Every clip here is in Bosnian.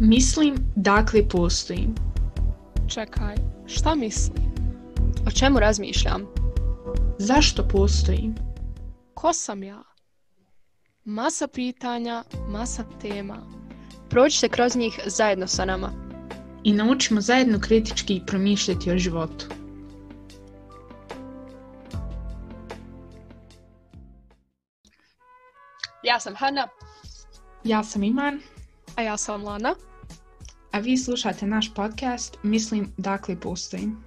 Mislim, dakle postojim. Čekaj, šta misli? O čemu razmišljam? Zašto postojim? Ko sam ja? Masa pitanja, masa tema. Prođite kroz njih zajedno sa nama. I naučimo zajedno kritički promišljati o životu. Ja sam Hanna. Ja sam Iman. A ja sam Lana. A vi slušate naš podcast Mislim dakle postojim.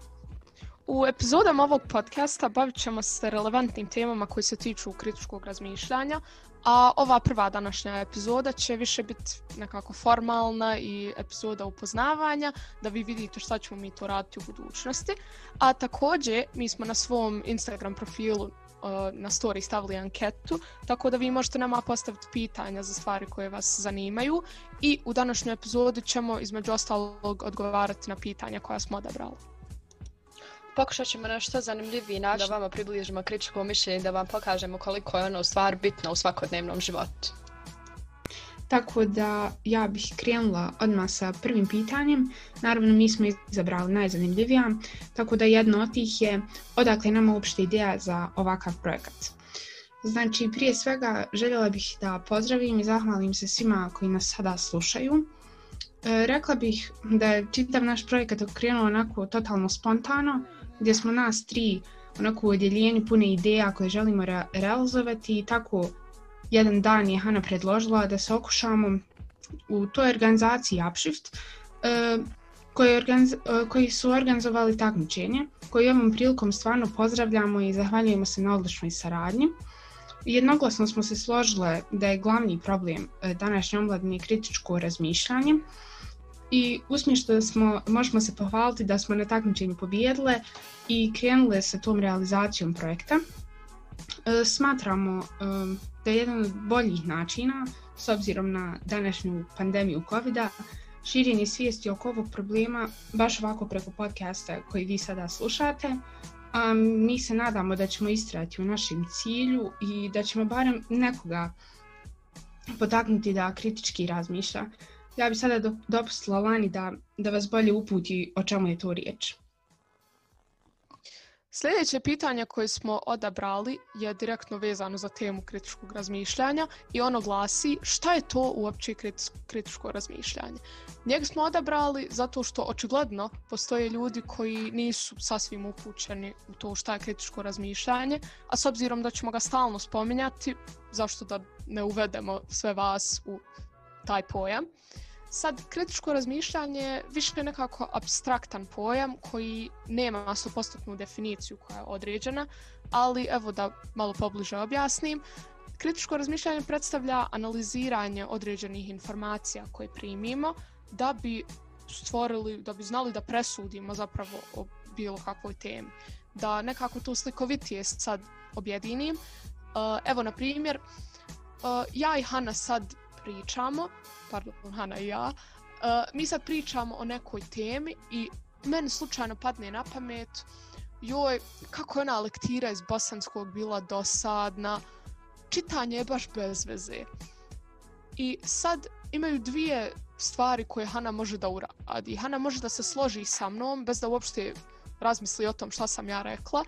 U epizodama ovog podcasta bavit ćemo se relevantnim temama koji se tiču kritičkog razmišljanja, a ova prva današnja epizoda će više biti nekako formalna i epizoda upoznavanja, da vi vidite šta ćemo mi to raditi u budućnosti. A također, mi smo na svom Instagram profilu na story stavili anketu, tako da vi možete nama postaviti pitanja za stvari koje vas zanimaju i u današnjoj epizodi ćemo između ostalog odgovarati na pitanja koja smo odabrali. Pokušat ćemo nešto zanimljiviji način da vama približimo kritičko mišljenje da vam pokažemo koliko je ono stvar bitno u svakodnevnom životu. Tako da ja bih krenula odmah sa prvim pitanjem. Naravno, mi smo izabrali najzanimljivija, tako da jedno od tih je odakle nam uopšte ideja za ovakav projekat. Znači, prije svega željela bih da pozdravim i zahvalim se svima koji nas sada slušaju. E, rekla bih da je čitav naš projekat okrenuo onako totalno spontano, gdje smo nas tri onako u odjeljenju pune ideja koje želimo re realizovati i tako jedan dan je Hana predložila da se okušamo u toj organizaciji Upshift e, koji, organiz, e, koji su organizovali takmičenje, koji ovom prilikom stvarno pozdravljamo i zahvaljujemo se na odličnoj saradnji. Jednoglasno smo se složile da je glavni problem e, današnje omladine kritičko razmišljanje i usmješno smo, možemo se pohvaliti da smo na takmičenju pobijedile i krenule sa tom realizacijom projekta. E, smatramo e, da je jedan od boljih načina, s obzirom na današnju pandemiju COVID-a, širenje svijesti oko ovog problema baš ovako preko podcasta koji vi sada slušate. A mi se nadamo da ćemo istrati u našem cilju i da ćemo barem nekoga potaknuti da kritički razmišlja. Ja bi sada dopustila Lani da, da vas bolje uputi o čemu je to riječ. Sljedeće pitanje koje smo odabrali je direktno vezano za temu kritičkog razmišljanja i ono glasi šta je to uopće kritičko razmišljanje. Njega smo odabrali zato što očigledno postoje ljudi koji nisu sasvim upućeni u to šta je kritičko razmišljanje, a s obzirom da ćemo ga stalno spominjati, zašto da ne uvedemo sve vas u taj pojam. Sad, kritičko razmišljanje više je nekako abstraktan pojam koji nema 100% definiciju koja je određena, ali evo da malo pobliže objasnim. Kritičko razmišljanje predstavlja analiziranje određenih informacija koje primimo da bi stvorili, da bi znali da presudimo zapravo o bilo kakvoj temi. Da nekako to slikovitije sad objedinim. E, evo, na primjer, e, ja i Hanna sad pričamo, pardon, Hana i ja, uh, mi sad pričamo o nekoj temi i meni slučajno padne na pamet, joj, kako je ona lektira iz bosanskog bila dosadna, čitanje je baš bez veze. I sad imaju dvije stvari koje Hana može da uradi. Hana može da se složi sa mnom bez da uopšte razmisli o tom šta sam ja rekla.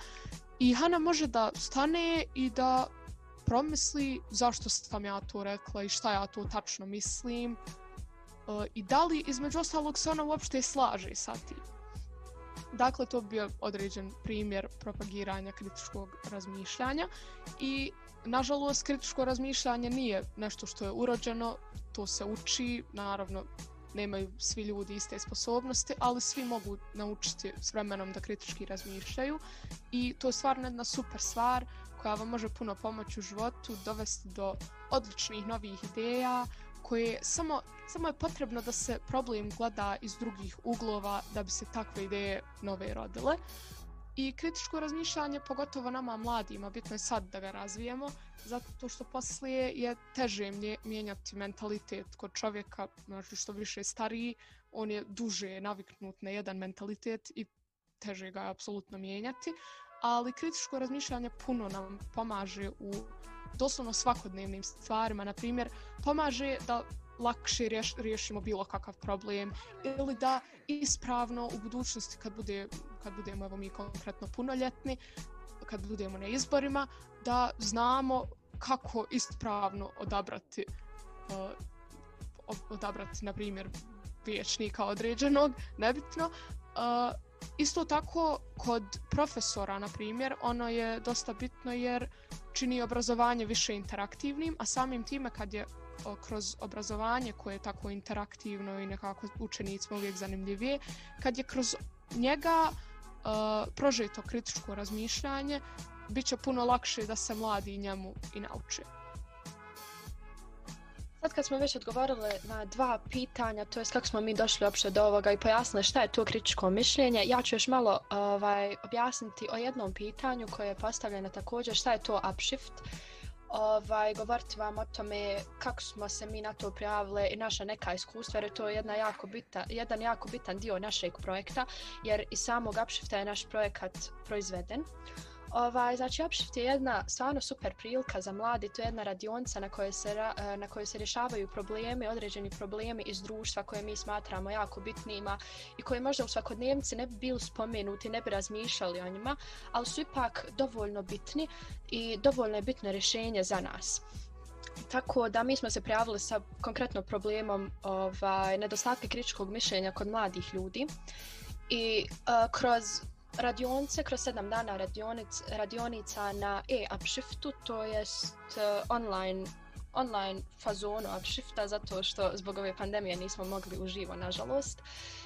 I Hana može da stane i da promisli zašto sam ja to rekla i šta ja to tačno mislim uh, i da li između ostalog se ona uopšte slaže sa tim. Dakle, to bi bio određen primjer propagiranja kritičkog razmišljanja i nažalost kritičko razmišljanje nije nešto što je urođeno, to se uči, naravno nemaju svi ljudi iste sposobnosti, ali svi mogu naučiti s vremenom da kritički razmišljaju i to je stvarno jedna super stvar koja vam može puno pomoći u životu, dovesti do odličnih novih ideja, koje samo, samo je potrebno da se problem gleda iz drugih uglova da bi se takve ideje nove rodile. I kritičko razmišljanje, pogotovo nama mladima, bitno je sad da ga razvijemo, zato što poslije je teže mijenjati mentalitet kod čovjeka, znači što više stariji, on je duže naviknut na jedan mentalitet i teže ga je apsolutno mijenjati ali kritičko razmišljanje puno nam pomaže u doslovno svakodnevnim stvarima. Na primjer, pomaže da lakše riješ, riješimo bilo kakav problem ili da ispravno u budućnosti kad, bude, kad budemo evo mi konkretno punoljetni, kad budemo na izborima, da znamo kako ispravno odabrati uh, odabrati, na primjer, vječnika određenog, nebitno. Uh, isto tako, kod profesora, na primjer, ono je dosta bitno jer čini obrazovanje više interaktivnim, a samim time kad je kroz obrazovanje koje je tako interaktivno i nekako učenicima uvijek zanimljivije, kad je kroz njega uh, prožeto kritičko razmišljanje, bit će puno lakše da se mladi njemu i nauče. Sad kad smo već odgovorile na dva pitanja, to je kako smo mi došli uopšte do ovoga i pojasnili šta je to kritičko mišljenje, ja ću još malo ovaj, objasniti o jednom pitanju koje je postavljeno također, šta je to upshift. Ovaj, govoriti vam o tome kako smo se mi na to prijavile i naša neka iskustva, jer je to jedna jako bita, jedan jako bitan dio našeg projekta, jer i samog upshifta je naš projekat proizveden. Uh, Ovaj, znači, Upshift je jedna stvarno super prilika za mladi, to je jedna radionca na kojoj se, eh, na kojoj se rješavaju problemi, određeni problemi iz društva koje mi smatramo jako bitnima i koje možda u svakodnevnici ne bi bili spomenuti, ne bi razmišljali o njima, ali su ipak dovoljno bitni i dovoljno je bitno rješenje za nas. Tako da mi smo se prijavili sa konkretno problemom ovaj, nedostatka kritičkog mišljenja kod mladih ljudi i uh, kroz radionice kroz sedam dana radionic, radionica na e-upshiftu, to jest uh, online online fazonu upshifta zato što zbog ove pandemije nismo mogli uživo, nažalost.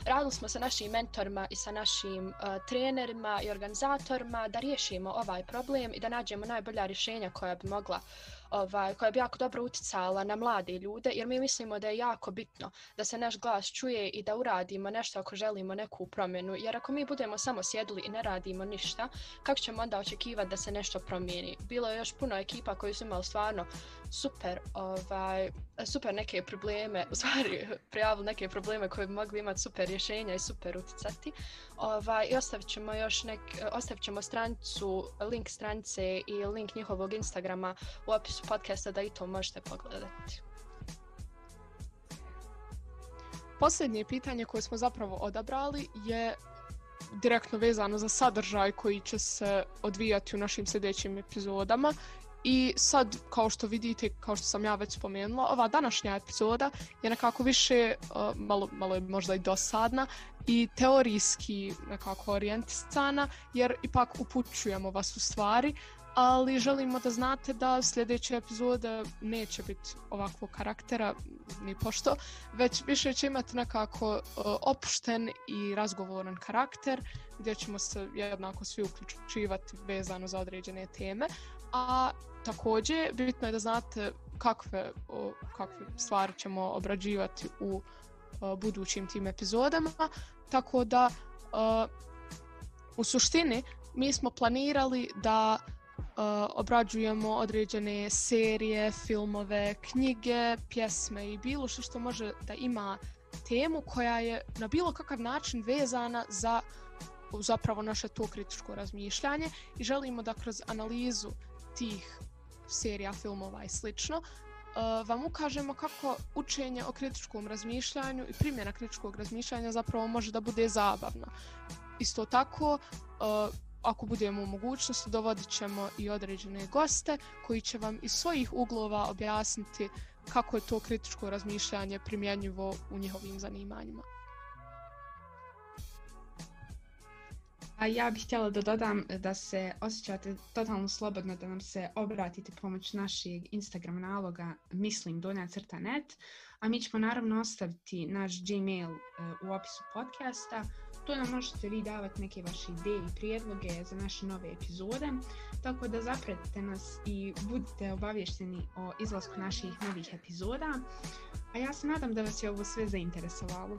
Radili smo sa našim mentorima i sa našim uh, trenerima i organizatorima da riješimo ovaj problem i da nađemo najbolja rješenja koja bi mogla ovaj, koja bi jako dobro uticala na mlade ljude, jer mi mislimo da je jako bitno da se naš glas čuje i da uradimo nešto ako želimo neku promjenu, jer ako mi budemo samo sjedili i ne radimo ništa, kako ćemo onda očekivati da se nešto promijeni? Bilo je još puno ekipa koji su imali stvarno super, ovaj, super neke probleme, u stvari prijavili neke probleme koje bi mogli imati super rješenja i super uticati. Ovaj, I ostavit ćemo još nek, ostavit ćemo stranicu, link stranice i link njihovog Instagrama u opisu opisu podcasta da i to možete pogledati. Posljednje pitanje koje smo zapravo odabrali je direktno vezano za sadržaj koji će se odvijati u našim sljedećim epizodama. I sad, kao što vidite, kao što sam ja već spomenula, ova današnja epizoda je nekako više, e, malo, malo je možda i dosadna, i teorijski nekako orijentisana, jer ipak upućujemo vas u stvari, ali želimo da znate da sljedeća epizoda neće biti ovakvog karaktera, ni pošto, već više će imati nekako uh, opušten i razgovoran karakter, gdje ćemo se jednako svi uključivati vezano za određene teme, a također bitno je da znate kakve, uh, kakve stvari ćemo obrađivati u uh, budućim tim epizodama, tako da e, u suštini mi smo planirali da uh, obrađujemo određene serije, filmove, knjige, pjesme i bilo što što može da ima temu koja je na bilo kakav način vezana za zapravo naše to kritičko razmišljanje i želimo da kroz analizu tih serija, filmova i slično uh, vam ukažemo kako učenje o kritičkom razmišljanju i primjena kritičkog razmišljanja zapravo može da bude zabavno. Isto tako, uh, ako budemo u mogućnosti, dovodit ćemo i određene goste koji će vam iz svojih uglova objasniti kako je to kritičko razmišljanje primjenjivo u njihovim zanimanjima. A ja bih htjela da dodam da se osjećate totalno slobodno da nam se obratite pomoć našeg Instagram naloga mislim donja crta net, a mi ćemo naravno ostaviti naš Gmail e, u opisu podcasta. Tu nam možete vi davati neke vaše ideje i prijedloge za naše nove epizode, tako da zapretite nas i budite obavješteni o izlasku naših novih epizoda. A ja se nadam da vas je ovo sve zainteresovalo.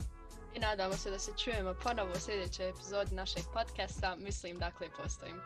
I nadamo se da se čujemo ponovo u sljedećoj epizodi našeg podcasta. Mislim, dakle, postojim.